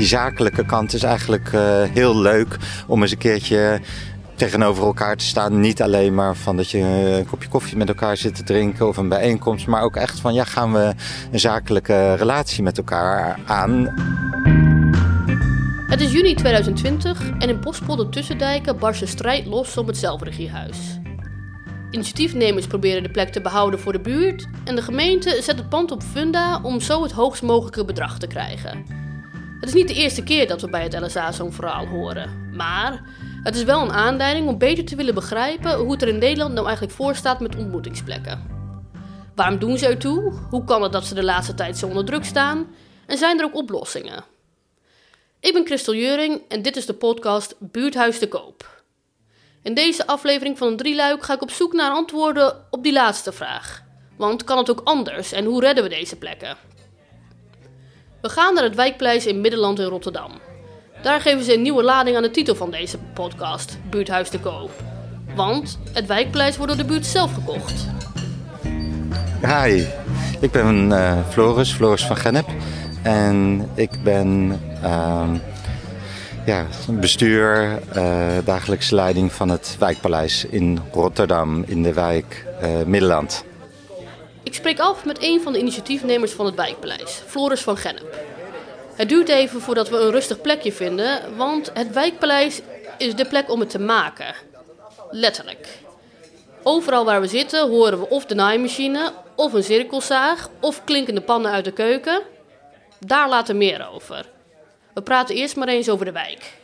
die zakelijke kant is eigenlijk heel leuk om eens een keertje tegenover elkaar te staan. Niet alleen maar van dat je een kopje koffie met elkaar zit te drinken of een bijeenkomst, maar ook echt van ja, gaan we een zakelijke relatie met elkaar aan. Het is juni 2020 en in Bospolder Tussendijken barst de strijd los om het zelfregiehuis. Initiatiefnemers proberen de plek te behouden voor de buurt en de gemeente zet het pand op funda om zo het hoogst mogelijke bedrag te krijgen. Het is niet de eerste keer dat we bij het LSA zo'n verhaal horen, maar het is wel een aanleiding om beter te willen begrijpen hoe het er in Nederland nou eigenlijk voor staat met ontmoetingsplekken. Waarom doen ze ertoe? Hoe kan het dat ze de laatste tijd zo onder druk staan? En zijn er ook oplossingen? Ik ben Christel Juring en dit is de podcast Buurthuis te Koop. In deze aflevering van een drieluik ga ik op zoek naar antwoorden op die laatste vraag. Want kan het ook anders en hoe redden we deze plekken? We gaan naar het wijkpleis in Middenland in Rotterdam. Daar geven ze een nieuwe lading aan de titel van deze podcast, Buurthuis te Koop. Want het wijkpleis wordt door de buurt zelf gekocht. Hi, ik ben uh, Floris, Floris van Gennep. En ik ben uh, ja, bestuur, uh, dagelijkse leiding van het wijkpaleis in Rotterdam, in de wijk uh, Middelland. Ik spreek af met een van de initiatiefnemers van het wijkpaleis, Floris van Gennep. Het duurt even voordat we een rustig plekje vinden, want het wijkpaleis is de plek om het te maken. Letterlijk. Overal waar we zitten horen we of de naaimachine, of een cirkelzaag, of klinkende pannen uit de keuken. Daar later meer over. We praten eerst maar eens over de wijk.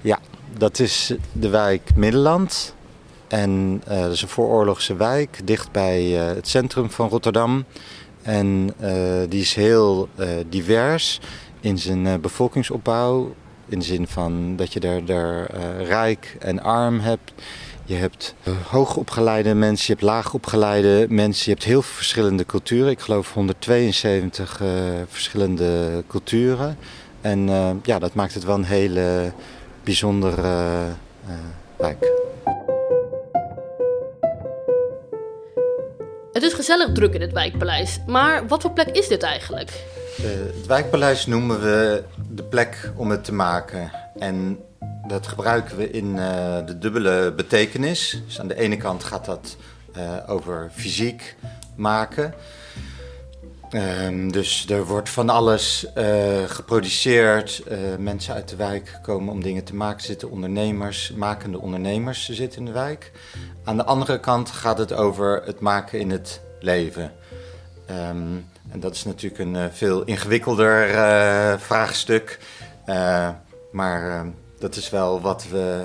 Ja, dat is de wijk Middelland. En uh, dat is een vooroorlogse wijk, dicht bij uh, het centrum van Rotterdam. En uh, die is heel divers in zijn bevolkingsopbouw. In de zin van dat je daar, daar rijk en arm hebt. Je hebt hoogopgeleide mensen, je hebt laagopgeleide mensen. Je hebt heel veel verschillende culturen. Ik geloof 172 uh, verschillende culturen. En ja, dat maakt het wel een hele bijzondere wijk. Het is gezellig druk in het wijkpaleis, maar wat voor plek is dit eigenlijk? het wijkpaleis noemen we de plek om het te maken. En dat gebruiken we in uh, de dubbele betekenis. Dus aan de ene kant gaat dat uh, over fysiek maken. Um, dus er wordt van alles uh, geproduceerd. mensen uit de wijk komen om dingen te maken. Er zitten ondernemers, makende ondernemers zitten in de wijk. Aan de andere kant gaat het over het maken in het leven. Um, en dat is natuurlijk een veel ingewikkelder vraagstuk. maar ehm, dat is wel wat we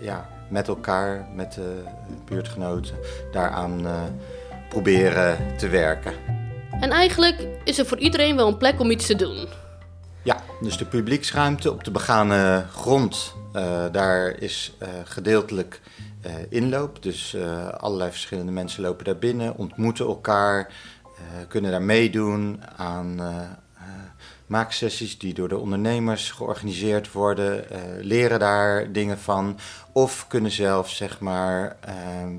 ja, met elkaar, met de buurtgenoten, daaraan proberen te werken. En eigenlijk is er voor iedereen wel een plek om iets te doen. Ja, dus de publieksruimte op de begane grond, uh, daar is gedeeltelijk inloop. Dus allerlei verschillende mensen lopen daar binnen, ontmoeten elkaar, kunnen daar meedoen aan maaksessies die door de ondernemers georganiseerd worden, leren daar dingen van. Of kunnen zelf zeg maar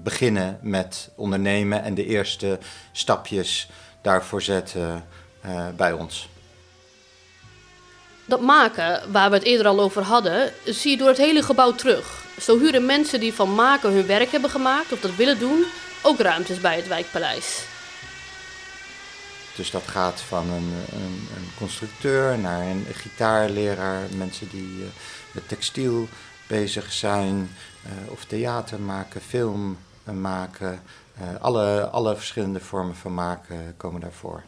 beginnen met ondernemen en de eerste stapjes daarvoor zetten uh, bij ons. Dat maken, waar we het eerder al over hadden, zie je door het hele gebouw terug. Zo huren mensen die van maken hun werk hebben gemaakt of dat willen doen, ook ruimtes bij het wijkpaleis. Dus dat gaat van een, een, een constructeur naar een gitaarleraar, mensen die uh, met textiel bezig zijn, uh, of theater maken, film maken. Uh, alle, alle verschillende vormen van maken komen daarvoor.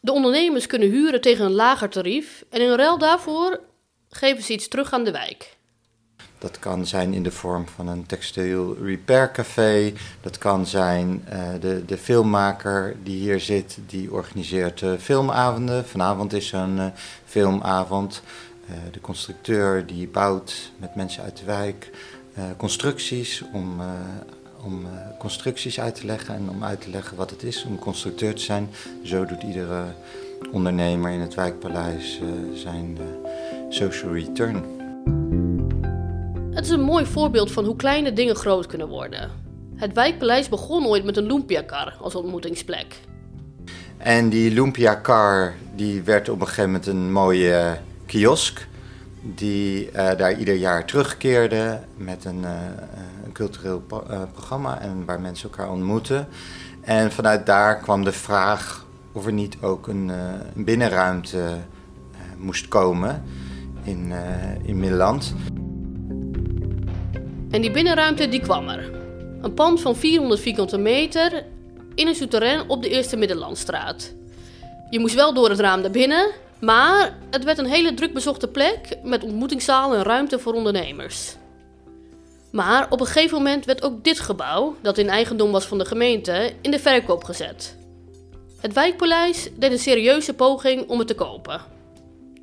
De ondernemers kunnen huren tegen een lager tarief en in ruil daarvoor geven ze iets terug aan de wijk. Dat kan zijn in de vorm van een textiel repair café. Dat kan zijn uh, de, de filmmaker die hier zit, die organiseert uh, filmavonden. Vanavond is zo'n uh, filmavond. de constructeur die bouwt met mensen uit de wijk constructies om, om constructies uit te leggen en om uit te leggen wat het is om constructeur te zijn. Zo doet iedere ondernemer in het wijkpaleis zijn social return. Het is een mooi voorbeeld van hoe kleine dingen groot kunnen worden. Het wijkpaleis begon ooit met een Lumpiakar als ontmoetingsplek. En die Lumpia Car die werd op een gegeven moment een mooie kiosk. Die daar ieder jaar terugkeerde met een, een cultureel programma en waar mensen elkaar ontmoeten. En vanuit daar kwam de vraag of er niet ook een, een binnenruimte moest komen in, in Middelland. En die binnenruimte die kwam er. Een pand van 400 vierkante meter in een souterrain op de Eerste Middellandstraat. Je moest wel door het raam naar binnen, maar het werd een hele druk bezochte plek met ontmoetingszaal en ruimte voor ondernemers. Maar op een gegeven moment werd ook dit gebouw, dat in eigendom was van de gemeente, in de verkoop gezet. Het wijkpaleis deed een serieuze poging om het te kopen.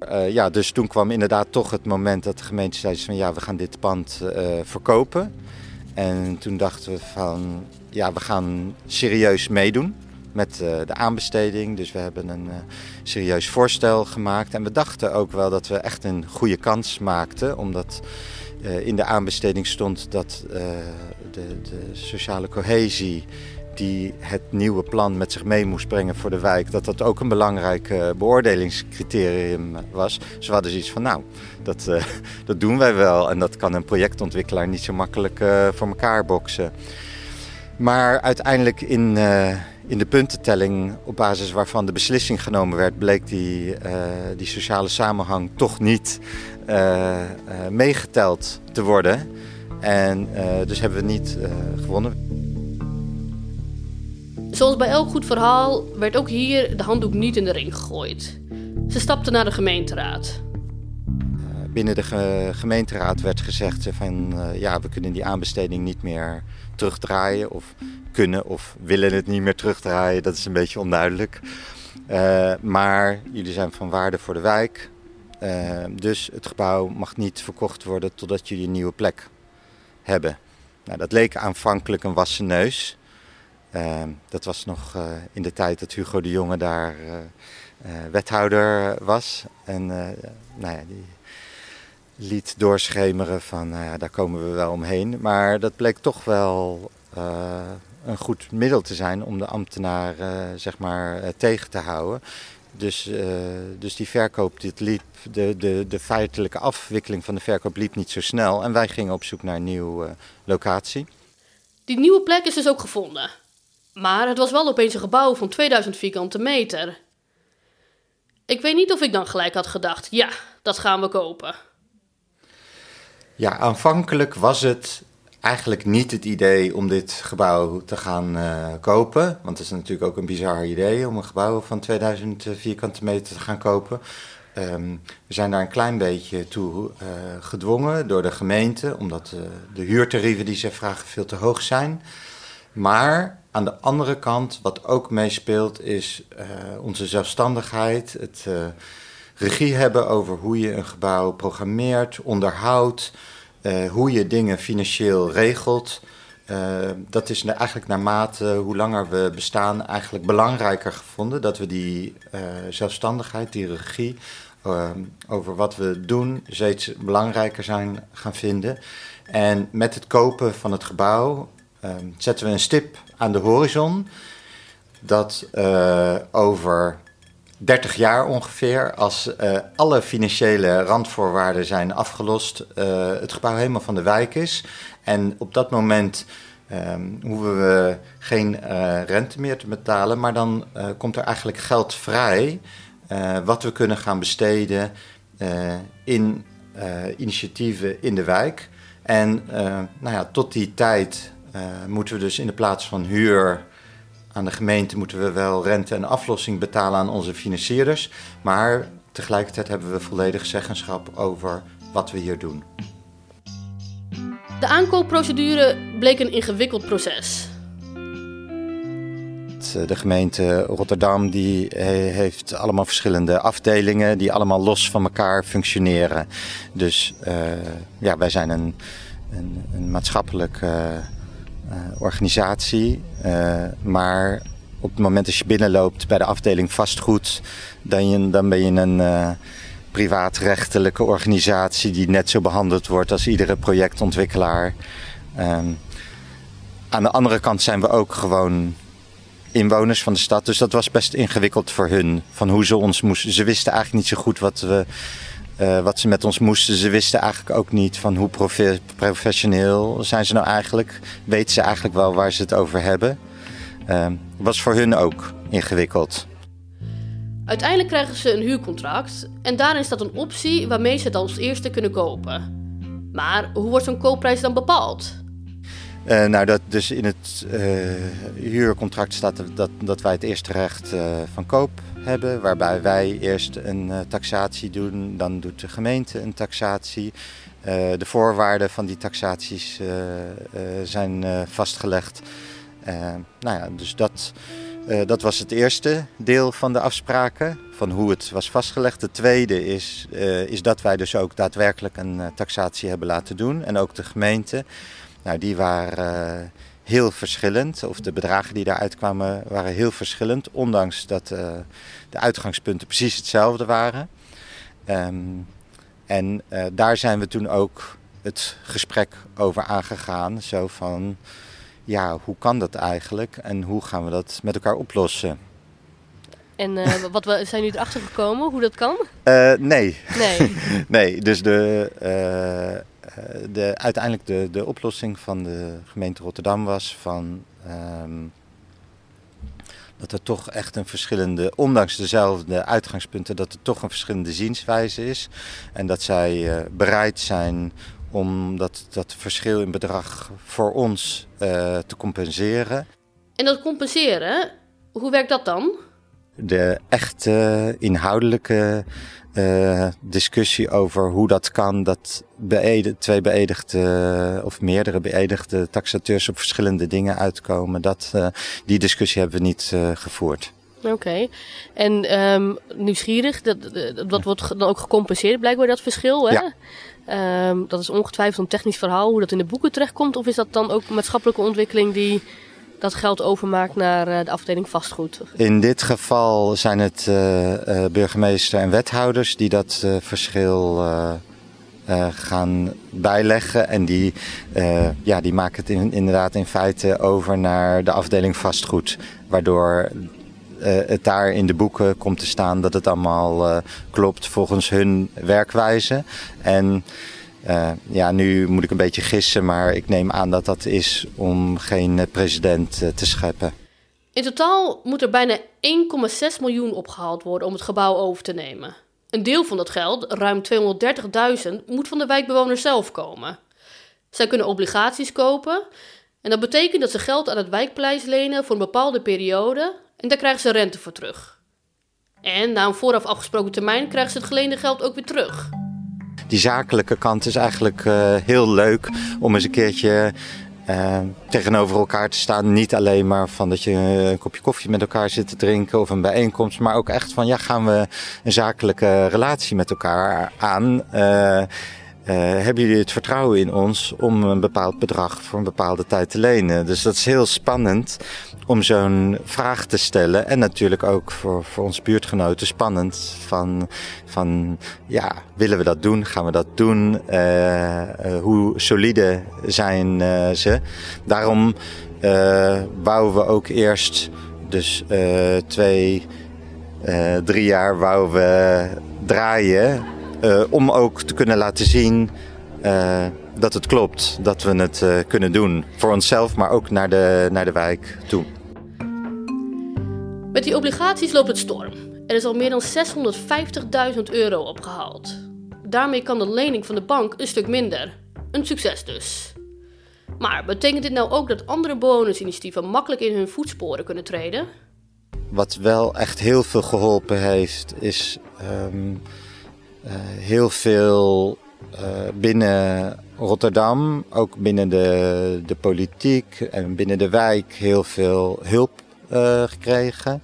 Uh, ja, dus toen kwam inderdaad toch het moment dat de gemeente zei van ja, we gaan dit pand uh, verkopen. En toen dachten we van ja, we gaan serieus meedoen met uh, de aanbesteding. Dus we hebben een serieus voorstel gemaakt. En we dachten ook wel dat we echt een goede kans maakten, omdat in de aanbesteding stond dat de, de sociale cohesie die het nieuwe plan met zich mee moest brengen voor de wijk, dat dat ook een belangrijk uh, beoordelingscriterium was. Dus we hadden zoiets van, nou, dat, dat doen wij wel. En dat kan een projectontwikkelaar niet zo makkelijk voor elkaar boksen. Maar uiteindelijk in, in de puntentelling, op basis waarvan de beslissing genomen werd, bleek die, die sociale samenhang toch niet meegeteld te worden. En dus hebben we niet gewonnen. Zoals bij elk goed verhaal werd ook hier de handdoek niet in de ring gegooid. Ze stapten naar de gemeenteraad. Eh, binnen de gemeenteraad werd gezegd van uh, ja, we kunnen die aanbesteding niet meer terugdraaien. Of kunnen of willen het niet meer terugdraaien, dat is een beetje onduidelijk. Uh, maar jullie zijn van waarde voor de wijk. dus het gebouw mag niet verkocht worden totdat jullie een nieuwe plek hebben. Nou, dat leek aanvankelijk een wassen neus. Dat was nog eh, in de tijd dat Hugo de Jonge daar eh, eh, wethouder was. En nou ja, die liet doorschemeren van nou ja, daar komen we wel omheen. Maar dat bleek toch wel een goed middel te zijn om de ambtenaar zeg maar, tegen te houden. Dus, dus die verkoop, dit liep, de, de, de feitelijke afwikkeling van de verkoop liep niet zo snel. En wij gingen op zoek naar een nieuwe locatie. Die nieuwe plek is dus ook gevonden. Maar het was wel opeens een gebouw van 2000 vierkante meter. Ik weet niet of ik dan gelijk had gedacht: ja, dat gaan we kopen. Ja, aanvankelijk was het eigenlijk niet het idee om dit gebouw te gaan uh, kopen. Want het is natuurlijk ook een bizar idee om een gebouw van 2000 vierkante meter te gaan kopen. Um, we zijn daar een klein beetje toe uh, gedwongen door de gemeente, omdat de huurtarieven die ze vragen veel te hoog zijn. Maar aan de andere kant, wat ook meespeelt, is onze zelfstandigheid. Het regie hebben over hoe je een gebouw programmeert, onderhoudt, hoe je dingen financieel regelt. dat is eigenlijk naarmate hoe langer we bestaan eigenlijk belangrijker gevonden. Dat we die zelfstandigheid, die regie over wat we doen, steeds belangrijker zijn gaan vinden. En met het kopen van het gebouw zetten we een stip aan de horizon dat over 30 jaar ongeveer, als uh, alle financiële randvoorwaarden zijn afgelost, uh, het gebouw helemaal van de wijk is. En op dat moment um, hoeven we geen rente meer te betalen, maar dan komt er eigenlijk geld vrij wat we kunnen gaan besteden in initiatieven in de wijk. En nou ja, tot die tijd moeten we dus in de plaats van huur aan de gemeente moeten we wel rente en aflossing betalen aan onze financierders. Maar tegelijkertijd hebben we volledig zeggenschap over wat we hier doen. De aankoopprocedure bleek een ingewikkeld proces. Eh, de gemeente Rotterdam die heeft allemaal verschillende afdelingen die allemaal los van elkaar functioneren. Dus uh, ja, wij zijn een, een, een maatschappelijk uh, eh, organisatie. Eh, maar op het moment dat je binnenloopt bij de afdeling vastgoed, dan, je, dan ben je een uh, privaatrechtelijke organisatie die net zo behandeld wordt als iedere projectontwikkelaar. Um, aan de andere kant zijn we ook gewoon inwoners van de stad. Dus dat was best ingewikkeld voor hun. Van hoe ze ons moesten. Ze wisten eigenlijk niet zo goed wat, we, uh, wat ze met ons moesten. Ze wisten eigenlijk ook niet van hoe profe professioneel zijn ze nou eigenlijk. Weten ze eigenlijk wel waar ze het over hebben. Uh, was voor hun ook ingewikkeld. Uiteindelijk krijgen ze een huurcontract en daarin staat een optie waarmee ze het als eerste kunnen kopen. Maar hoe wordt zo'n koopprijs dan bepaald? Uh, nou, dat dus in het uh, huurcontract staat dat, dat wij het eerste recht van koop hebben, waarbij wij eerst een taxatie doen, dan doet de gemeente een taxatie. de voorwaarden van die taxaties zijn vastgelegd. nou ja, dus dat, dat was het eerste deel van de afspraken, van hoe het was vastgelegd. Het tweede is, is dat wij dus ook daadwerkelijk een taxatie hebben laten doen en ook de gemeente. Nou, die waren heel verschillend. Of de bedragen die daaruit kwamen waren heel verschillend. Ondanks dat uh, de uitgangspunten precies hetzelfde waren. Um, en uh, daar zijn we toen ook het gesprek over aangegaan. Zo van, ja, hoe kan dat eigenlijk? En hoe gaan we dat met elkaar oplossen? En uh, wat we, zijn jullie erachter gekomen hoe dat kan? Uh, nee. Nee. nee, dus de, de, uiteindelijk de, de oplossing van de gemeente Rotterdam was van um, dat er toch echt een verschillende, ondanks dezelfde uitgangspunten, dat er toch een verschillende zienswijze is. En dat zij uh, bereid zijn om dat, dat verschil in bedrag voor ons uh, te compenseren. En dat compenseren, hoe werkt dat dan? De echte inhoudelijke uh, discussie over hoe dat kan dat twee beëdigde of meerdere beëdigde taxateurs op verschillende dingen uitkomen. Dat, uh, die discussie hebben we niet uh, gevoerd. Oké. Okay. En um, nieuwsgierig, dat, dat wordt dan ook gecompenseerd blijkbaar dat verschil, hè? Ja. Um, dat is ongetwijfeld een technisch verhaal, hoe dat in de boeken terechtkomt. Of is dat dan ook maatschappelijke ontwikkeling die dat geld overmaakt naar uh, de afdeling vastgoed? In dit geval zijn het uh, uh, burgemeester en wethouders die dat verschil gaan bijleggen. En die, ja, die maken het in, inderdaad in feite over naar de afdeling vastgoed. Waardoor het daar in de boeken komt te staan dat het allemaal klopt volgens hun werkwijze. En uh, ja, nu moet ik een beetje gissen, maar ik neem aan dat dat is om geen eh, president uh, te scheppen. In totaal moet er bijna 1,6 miljoen opgehaald worden om het gebouw over te nemen. Een deel van dat geld, ruim 230.000, moet van de wijkbewoners zelf komen. Zij kunnen obligaties kopen en dat betekent dat ze geld aan het wijkpleis lenen voor een bepaalde periode en daar krijgen ze rente voor terug. En na een vooraf afgesproken termijn krijgen ze het geleende geld ook weer terug die zakelijke kant is eigenlijk uh, heel leuk om eens een keertje uh, tegenover elkaar te staan. Niet alleen maar van dat je een kopje koffie met elkaar zit te drinken of een bijeenkomst, maar ook echt van ja, gaan we een zakelijke relatie met elkaar aan. Uh, hebben jullie het vertrouwen in ons om een bepaald bedrag voor een bepaalde tijd te lenen? Dus dat is heel spannend om zo'n vraag te stellen. En natuurlijk ook voor, voor onze buurtgenoten spannend. Van, van ja, willen we dat doen? Gaan we dat doen? Uh, uh, hoe solide zijn ze? Daarom bouwen we ook eerst dus twee, drie jaar we draaien uh, om ook te kunnen laten zien uh, dat het klopt, dat we het uh, kunnen doen. Voor onszelf, maar ook naar de, naar de wijk toe. Met die obligaties loopt het storm. Er is al meer dan 650.000 euro opgehaald. Daarmee kan de lening van de bank een stuk minder. Een succes dus. Maar betekent dit nou ook dat andere bewonersinitiatieven makkelijk in hun voetsporen kunnen treden? Wat wel echt heel veel geholpen heeft, is um, uh, heel veel uh, binnen Rotterdam, ook binnen de, de politiek en binnen de wijk, heel veel hulp gekregen.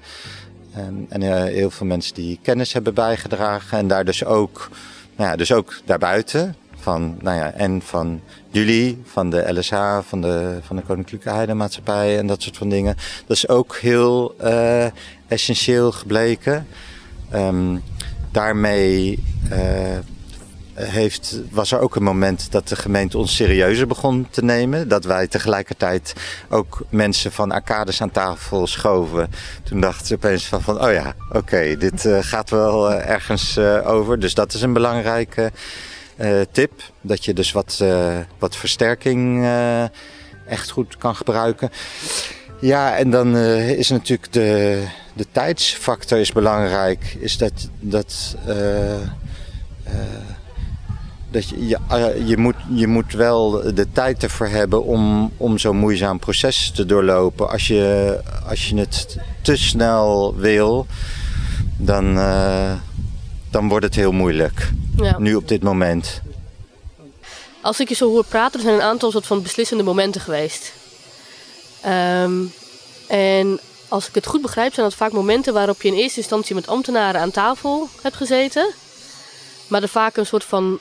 En, en heel veel mensen die kennis hebben bijgedragen. En daar dus ook, nou ja, dus ook daarbuiten. Van, nou ja, en van jullie, van de LSH, van de, van de Koninklijke Heidemaatschappij en dat soort van dingen. Dat is ook heel essentieel gebleken. Um, daarmee heeft, was er ook een moment dat de gemeente ons serieuzer begon te nemen. Dat wij tegelijkertijd ook mensen van arcades aan tafel schoven. Toen dachten ze opeens van, van oh ja, oké, dit uh, gaat wel uh, ergens uh, over. Dus dat is een belangrijke tip. Dat je dus wat, wat versterking echt goed kan gebruiken. Ja, en dan is natuurlijk de, de tijdsfactor is belangrijk. Is dat, dat dat je, je, eh, je, moet, je moet wel de tijd ervoor hebben om, om zo'n moeizaam proces te doorlopen. Als je, als je het te snel wil, dan, uh, dan wordt het heel moeilijk. Ja. Nu op dit moment. Als ik je zo hoor praten, er zijn een aantal soort van beslissende momenten geweest. Um, en als ik het goed begrijp, zijn dat vaak momenten waarop je in eerste instantie met ambtenaren aan tafel hebt gezeten. Maar er vaak een soort van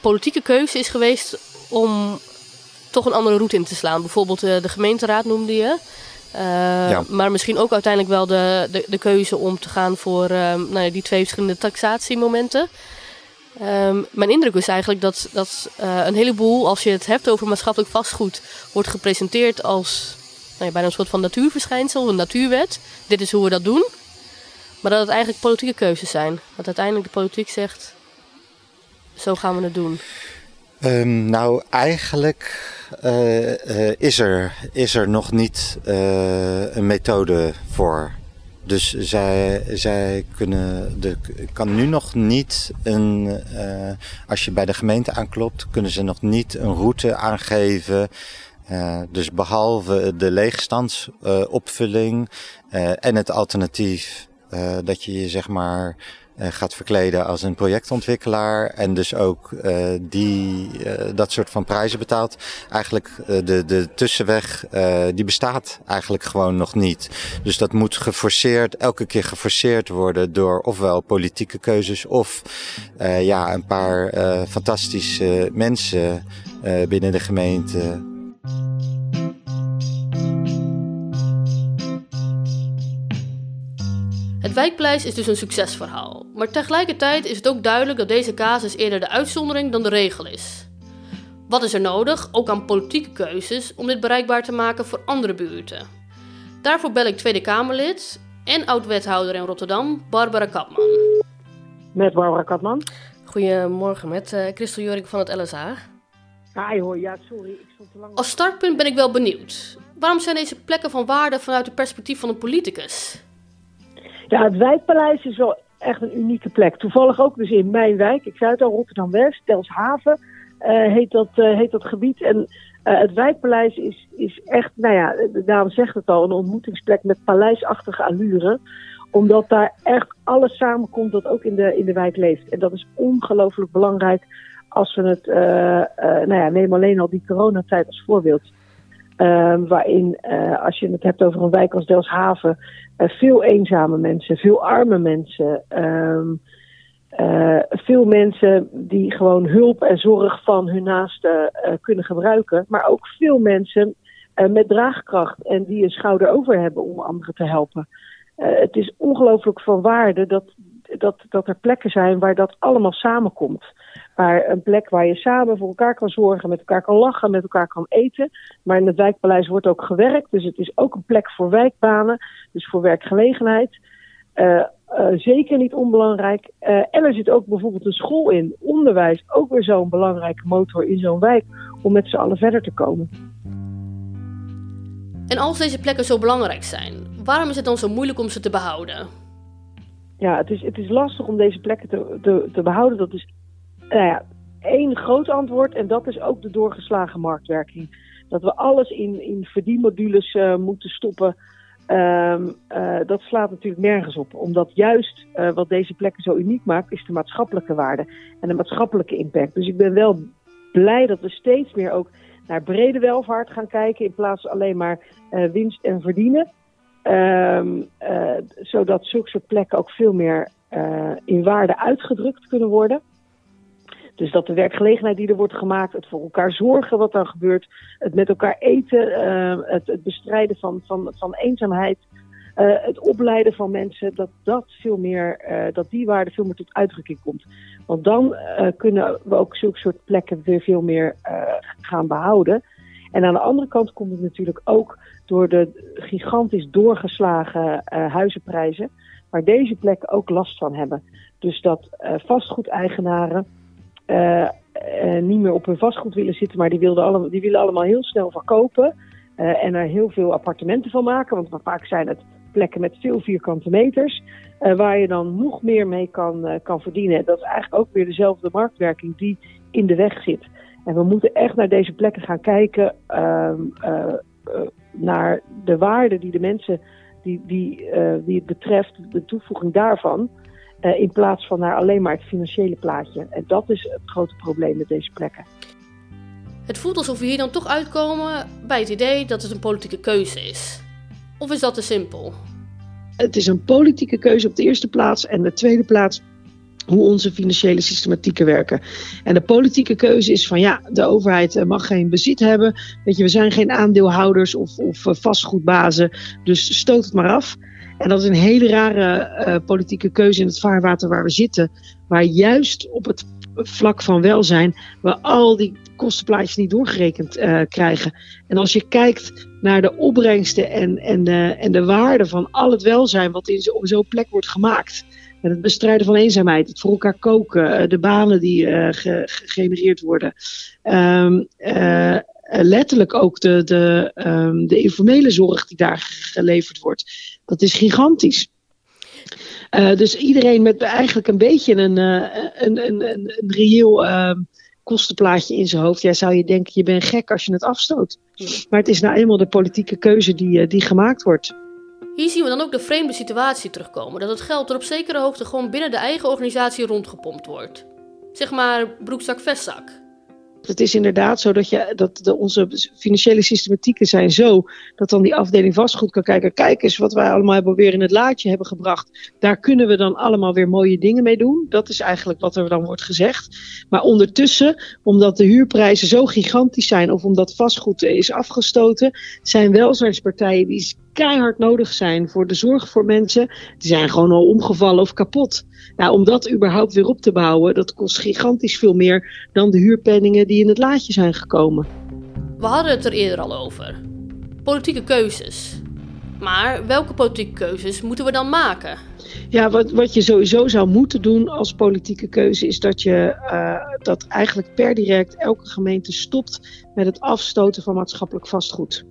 politieke keuze is geweest om toch een andere route in te slaan. Bijvoorbeeld uh, de gemeenteraad noemde je. Uh, ja. Maar misschien ook uiteindelijk wel de, de, de keuze om te gaan voor uh, nou ja, die twee verschillende taxatiemomenten. Um, mijn indruk is eigenlijk dat, dat een heleboel, als je het hebt over maatschappelijk vastgoed, wordt gepresenteerd als nou ja, bijna een soort van natuurverschijnsel, een natuurwet. Dit is hoe we dat doen. Maar dat het eigenlijk politieke keuzes zijn. Dat uiteindelijk de politiek zegt: zo gaan we het doen? Um, nou, eigenlijk uh, uh, is, er, is er nog niet uh, een methode voor. Dus zij, zij kunnen. De, kan nu nog niet een. als je bij de gemeente aanklopt, kunnen ze nog niet een route aangeven. dus behalve de leegstandsopvulling en het alternatief dat je je zeg maar gaat verkleden als een projectontwikkelaar en dus ook uh, die, uh, dat soort van prijzen betaalt. Eigenlijk de, de tussenweg, die bestaat eigenlijk gewoon nog niet. Dus dat moet geforceerd, elke keer geforceerd worden door ofwel politieke keuzes of ja, een paar fantastische mensen binnen de gemeente. Het wijkpaleis is dus een succesverhaal, maar tegelijkertijd is het ook duidelijk dat deze casus eerder de uitzondering dan de regel is. Wat is er nodig, ook aan politieke keuzes, om dit bereikbaar te maken voor andere buurten? Daarvoor bel ik Tweede Kamerlid en oud-wethouder in Rotterdam, Barbara Kapman. Met Barbara Kapman. Goedemorgen, met uh, Christel Jorik van het LSA. Hi hoor, ja sorry, ik stond te lang... Als startpunt ben ik wel benieuwd. Waarom zijn deze plekken van waarde vanuit het perspectief van een politicus? Ja, het wijkpaleis is wel echt een unieke plek. Toevallig ook dus in mijn wijk. Ik zei het al, Rotterdam-West, Telshaven uh, heet, dat, uh, heet dat gebied. En uh, het wijkpaleis is, is echt, nou ja, de naam zegt het al, een ontmoetingsplek met paleisachtige allure omdat daar echt alles samenkomt dat ook in de, in de wijk leeft. En dat is ongelooflijk belangrijk als we het, nou ja, neem alleen al die coronatijd als voorbeeld. Um, waarin, uh, als je het hebt over een wijk als Delfshaven, uh, veel eenzame mensen, veel arme mensen, um, uh, veel mensen die gewoon hulp en zorg van hun naasten kunnen gebruiken, maar ook veel mensen met draagkracht en die een schouder over hebben om anderen te helpen. het is ongelooflijk van waarde dat, dat, dat er plekken zijn waar dat allemaal samenkomt. Maar een plek waar je samen voor elkaar kan zorgen, met elkaar kan lachen, met elkaar kan eten. Maar in het wijkpaleis wordt ook gewerkt. Dus het is ook een plek voor wijkbanen, dus voor werkgelegenheid. Uh, uh, zeker niet onbelangrijk. Uh, en er zit ook bijvoorbeeld een school in, onderwijs, ook weer zo'n belangrijke motor in zo'n wijk om met z'n allen verder te komen. En als deze plekken zo belangrijk zijn, waarom is het dan zo moeilijk om ze te behouden? Ja, het is, het is lastig om deze plekken te, te, behouden. Dat is nou ja, één groot antwoord en dat is ook de doorgeslagen marktwerking. Dat we alles in, in verdienmodules uh, moeten stoppen. Um, uh, dat slaat natuurlijk nergens op. Omdat juist uh, wat deze plekken zo uniek maakt, is de maatschappelijke waarde en de maatschappelijke impact. Dus ik ben wel blij dat we steeds meer ook naar brede welvaart gaan kijken in plaats van alleen maar winst en verdienen. Um, zodat zulke soort plekken ook veel meer in waarde uitgedrukt kunnen worden. Dus dat de werkgelegenheid die er wordt gemaakt, het voor elkaar zorgen wat er gebeurt, het met elkaar eten, uh, het, bestrijden van, van, van eenzaamheid, het opleiden van mensen, dat, dat, veel meer, dat die waarde veel meer tot uitdrukking komt. Want dan kunnen we ook zulke soort plekken weer veel meer gaan behouden. En aan de andere kant komt het natuurlijk ook door de gigantisch doorgeslagen huizenprijzen, waar deze plekken ook last van hebben. Dus dat vastgoedeigenaren uh, niet meer op hun vastgoed willen zitten, maar die, wilden allemaal, die willen allemaal heel snel verkopen uh, en er heel veel appartementen van maken. Want vaak zijn het plekken met veel vierkante meters, uh, waar je dan nog meer mee kan, kan verdienen. Dat is eigenlijk ook weer dezelfde marktwerking die in de weg zit. En we moeten echt naar deze plekken gaan kijken, ehm, naar de waarde die de mensen die, die, die het betreft, de toevoeging daarvan. Uh, in plaats van naar alleen maar het financiële plaatje. En dat is het grote probleem met deze plekken. Het voelt alsof we hier dan toch uitkomen bij het idee dat het een politieke keuze is. Of is dat te simpel? Het is een politieke keuze op de eerste plaats. En de tweede plaats hoe onze financiële systematieken werken. En de politieke keuze is van ja, de overheid eh, mag geen bezit hebben. Weet je, we zijn geen aandeelhouders of, of eh, vastgoedbazen, dus stoot het maar af. En dat is een hele rare uh, politieke keuze in het vaarwater waar we zitten. Waar juist op het vlak van welzijn we al die kostenplaatjes niet doorgerekend krijgen. En als je kijkt naar de opbrengsten en, en, en de waarde van al het welzijn wat in zo'n zo plek wordt gemaakt. Het bestrijden van eenzaamheid, het voor elkaar koken, de banen die ge gegenereerd worden. Um, letterlijk ook de, de, um, de informele zorg die daar geleverd wordt. Dat is gigantisch. Uh, dus iedereen met eigenlijk een beetje een, uh, een, een, een, reëel uh, kostenplaatje in zijn hoofd. Ja, zou je denken, je bent gek als je het afstoot. Maar het is nou eenmaal de politieke keuze die, die gemaakt wordt. Hier zien we dan ook de vreemde situatie terugkomen. Dat het geld er op zekere hoogte gewoon binnen de eigen organisatie rondgepompt wordt. Zeg maar broekzak-vestzak. Het is inderdaad zo dat, je, dat de, onze financiële systematieken zijn zo dat dan die afdeling vastgoed kan kijken. Kijk eens wat wij allemaal hebben weer in het laadje hebben gebracht. Daar kunnen we dan allemaal weer mooie dingen mee doen. Dat is eigenlijk wat er dan wordt gezegd. Maar ondertussen, omdat de huurprijzen zo gigantisch zijn of omdat vastgoed is afgestoten, zijn welzijnspartijen die keihard nodig zijn voor de zorg voor mensen, die zijn gewoon al omgevallen of kapot. Nou, om dat überhaupt weer op te bouwen, dat kost gigantisch veel meer dan de huurpenningen die in het laadje zijn gekomen. We hadden het er eerder al over. Politieke keuzes. Maar welke politieke keuzes moeten we dan maken? Ja, wat, wat je sowieso zou moeten doen als politieke keuze is dat je uh, dat eigenlijk per direct elke gemeente stopt met het afstoten van maatschappelijk vastgoed.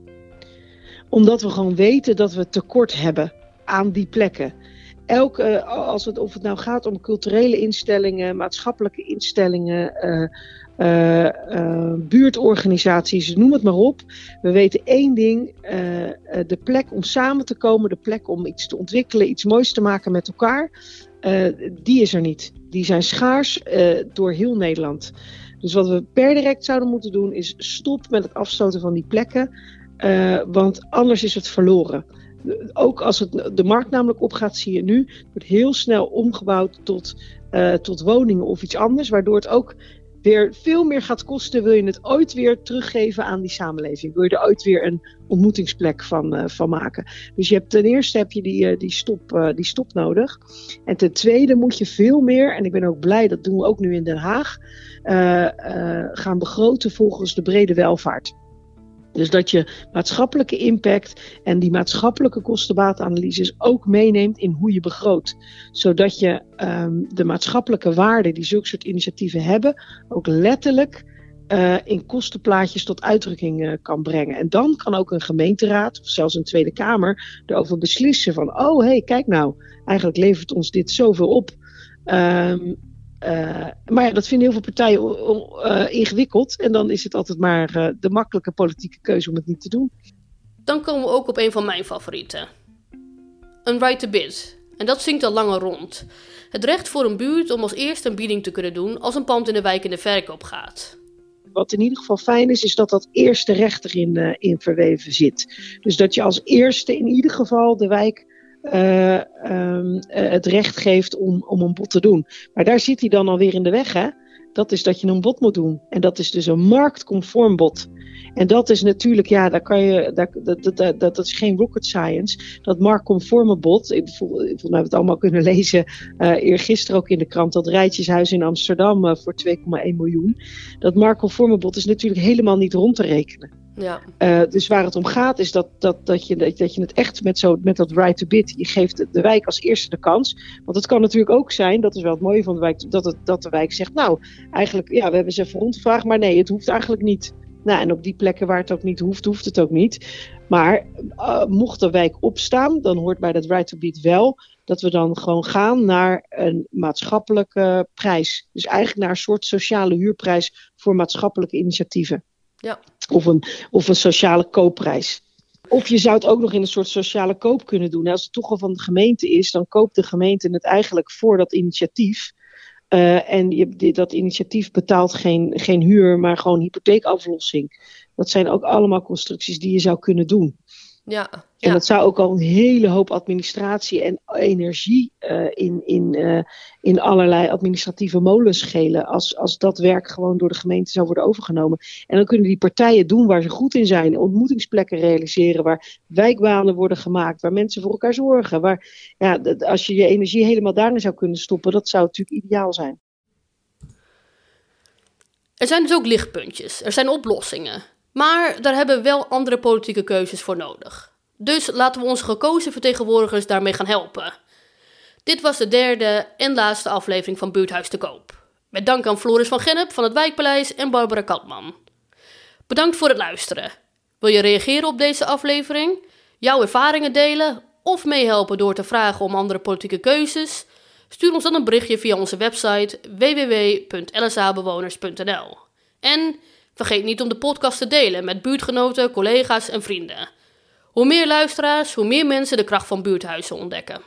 Omdat we gewoon weten dat we tekort hebben aan die plekken elke, als het, of het nou gaat om culturele instellingen, maatschappelijke instellingen, uh, uh, buurtorganisaties, noem het maar op. We weten één ding: de plek om samen te komen, de plek om iets te ontwikkelen, iets moois te maken met elkaar, die is er niet. Die zijn schaars door heel Nederland. Dus wat we per direct zouden moeten doen, is stop met het afstoten van die plekken. Want anders is het verloren ook als het de markt namelijk opgaat, zie je nu, wordt heel snel omgebouwd tot, uh, tot woningen of iets anders, waardoor het ook weer veel meer gaat kosten. Wil je het ooit weer teruggeven aan die samenleving? Wil je er ooit weer een ontmoetingsplek van, uh, van maken? Dus je hebt, ten eerste heb je die, die, stop, die stop nodig. En ten tweede moet je veel meer, en ik ben ook blij, dat doen we ook nu in Den Haag, gaan begroten volgens de brede welvaart. Dus dat je maatschappelijke impact en die maatschappelijke kostenbaatanalyses ook meeneemt in hoe je begroot. Zodat je um, de maatschappelijke waarde die zulke soort initiatieven hebben, ook letterlijk uh, in kostenplaatjes tot uitdrukking uh, kan brengen. En dan kan ook een gemeenteraad of zelfs een Tweede Kamer erover beslissen van, oh hé, hey, kijk nou, eigenlijk levert ons dit zoveel op. Um, uh, maar ja, dat vinden heel veel partijen uh, ingewikkeld. En dan is het altijd maar uh, de makkelijke politieke keuze om het niet te doen. Dan komen we ook op een van mijn favorieten. Een right to bid. En dat zingt al langer rond. Het recht voor een buurt om als eerste een bieding te kunnen doen als een pand in de wijk in de verkoop gaat. Wat in ieder geval fijn is, is dat dat eerste recht erin in verweven zit. Dus dat je als eerste in ieder geval de wijk uh, um, het recht geeft om, om een bod te doen. Maar daar zit hij dan alweer in de weg, hè? Dat is dat je een bod moet doen. En dat is dus een marktconform bod. En dat is natuurlijk, ja, daar kan je, dat, dat, dat, dat is geen rocket science. Dat Mark-conforme ik volgens mij hebben het allemaal kunnen lezen, uh, eergisteren ook in de krant, dat Rijtjeshuis in Amsterdam voor 2,1 miljoen. Dat Mark-conforme is natuurlijk helemaal niet rond te rekenen. Ja. Uh, dus waar het om gaat is dat, dat, dat, je, dat je het echt met, zo, met dat right to bid, je geeft de, wijk als eerste de kans. Want het kan natuurlijk ook zijn, dat is wel het mooie van de wijk, dat, het, dat de wijk zegt, nou, eigenlijk, ja, we hebben ze even rondgevraagd, maar nee, het hoeft eigenlijk niet. Nou, en op die plekken waar het ook niet hoeft, hoeft het ook niet. Maar uh, mocht de wijk opstaan, dan hoort bij dat right to bid wel dat we dan gewoon gaan naar een maatschappelijke prijs. Dus eigenlijk naar een soort sociale huurprijs voor maatschappelijke initiatieven. Ja. Of, een, of een sociale koopprijs. Of je zou het ook nog in een soort sociale koop kunnen doen. Als het toch van de gemeente is, dan koopt de gemeente het eigenlijk voor dat initiatief. Uh, en je, dat initiatief betaalt geen, geen huur, maar gewoon hypotheekaflossing. Dat zijn ook allemaal constructies die je zou kunnen doen. Ja, en dat zou ook al een hele hoop administratie en energie uh, in, in, uh, in allerlei administratieve molens schelen. Als, als dat werk gewoon door de gemeente zou worden overgenomen. En dan kunnen die partijen doen waar ze goed in zijn. Ontmoetingsplekken realiseren, waar wijkbanen worden gemaakt, waar mensen voor elkaar zorgen. Waar, ja, als je je energie helemaal daarin zou kunnen stoppen, dat zou natuurlijk ideaal zijn. Er zijn dus ook lichtpuntjes, er zijn oplossingen. Maar daar hebben we wel andere politieke keuzes voor nodig. Dus laten we onze gekozen vertegenwoordigers daarmee gaan helpen. Dit was de derde en laatste aflevering van Buurthuis te Koop. Met dank aan Floris van Gennep van het Wijkpaleis en Barbara Katman. Bedankt voor het luisteren. Wil je reageren op deze aflevering? Jouw ervaringen delen? Of meehelpen door te vragen om andere politieke keuzes? Stuur ons dan een berichtje via onze website www.lsabewoners.nl. En Vergeet niet om de podcast te delen met buurtgenoten, collega's en vrienden. Hoe meer luisteraars, hoe meer mensen de kracht van buurthuizen ontdekken.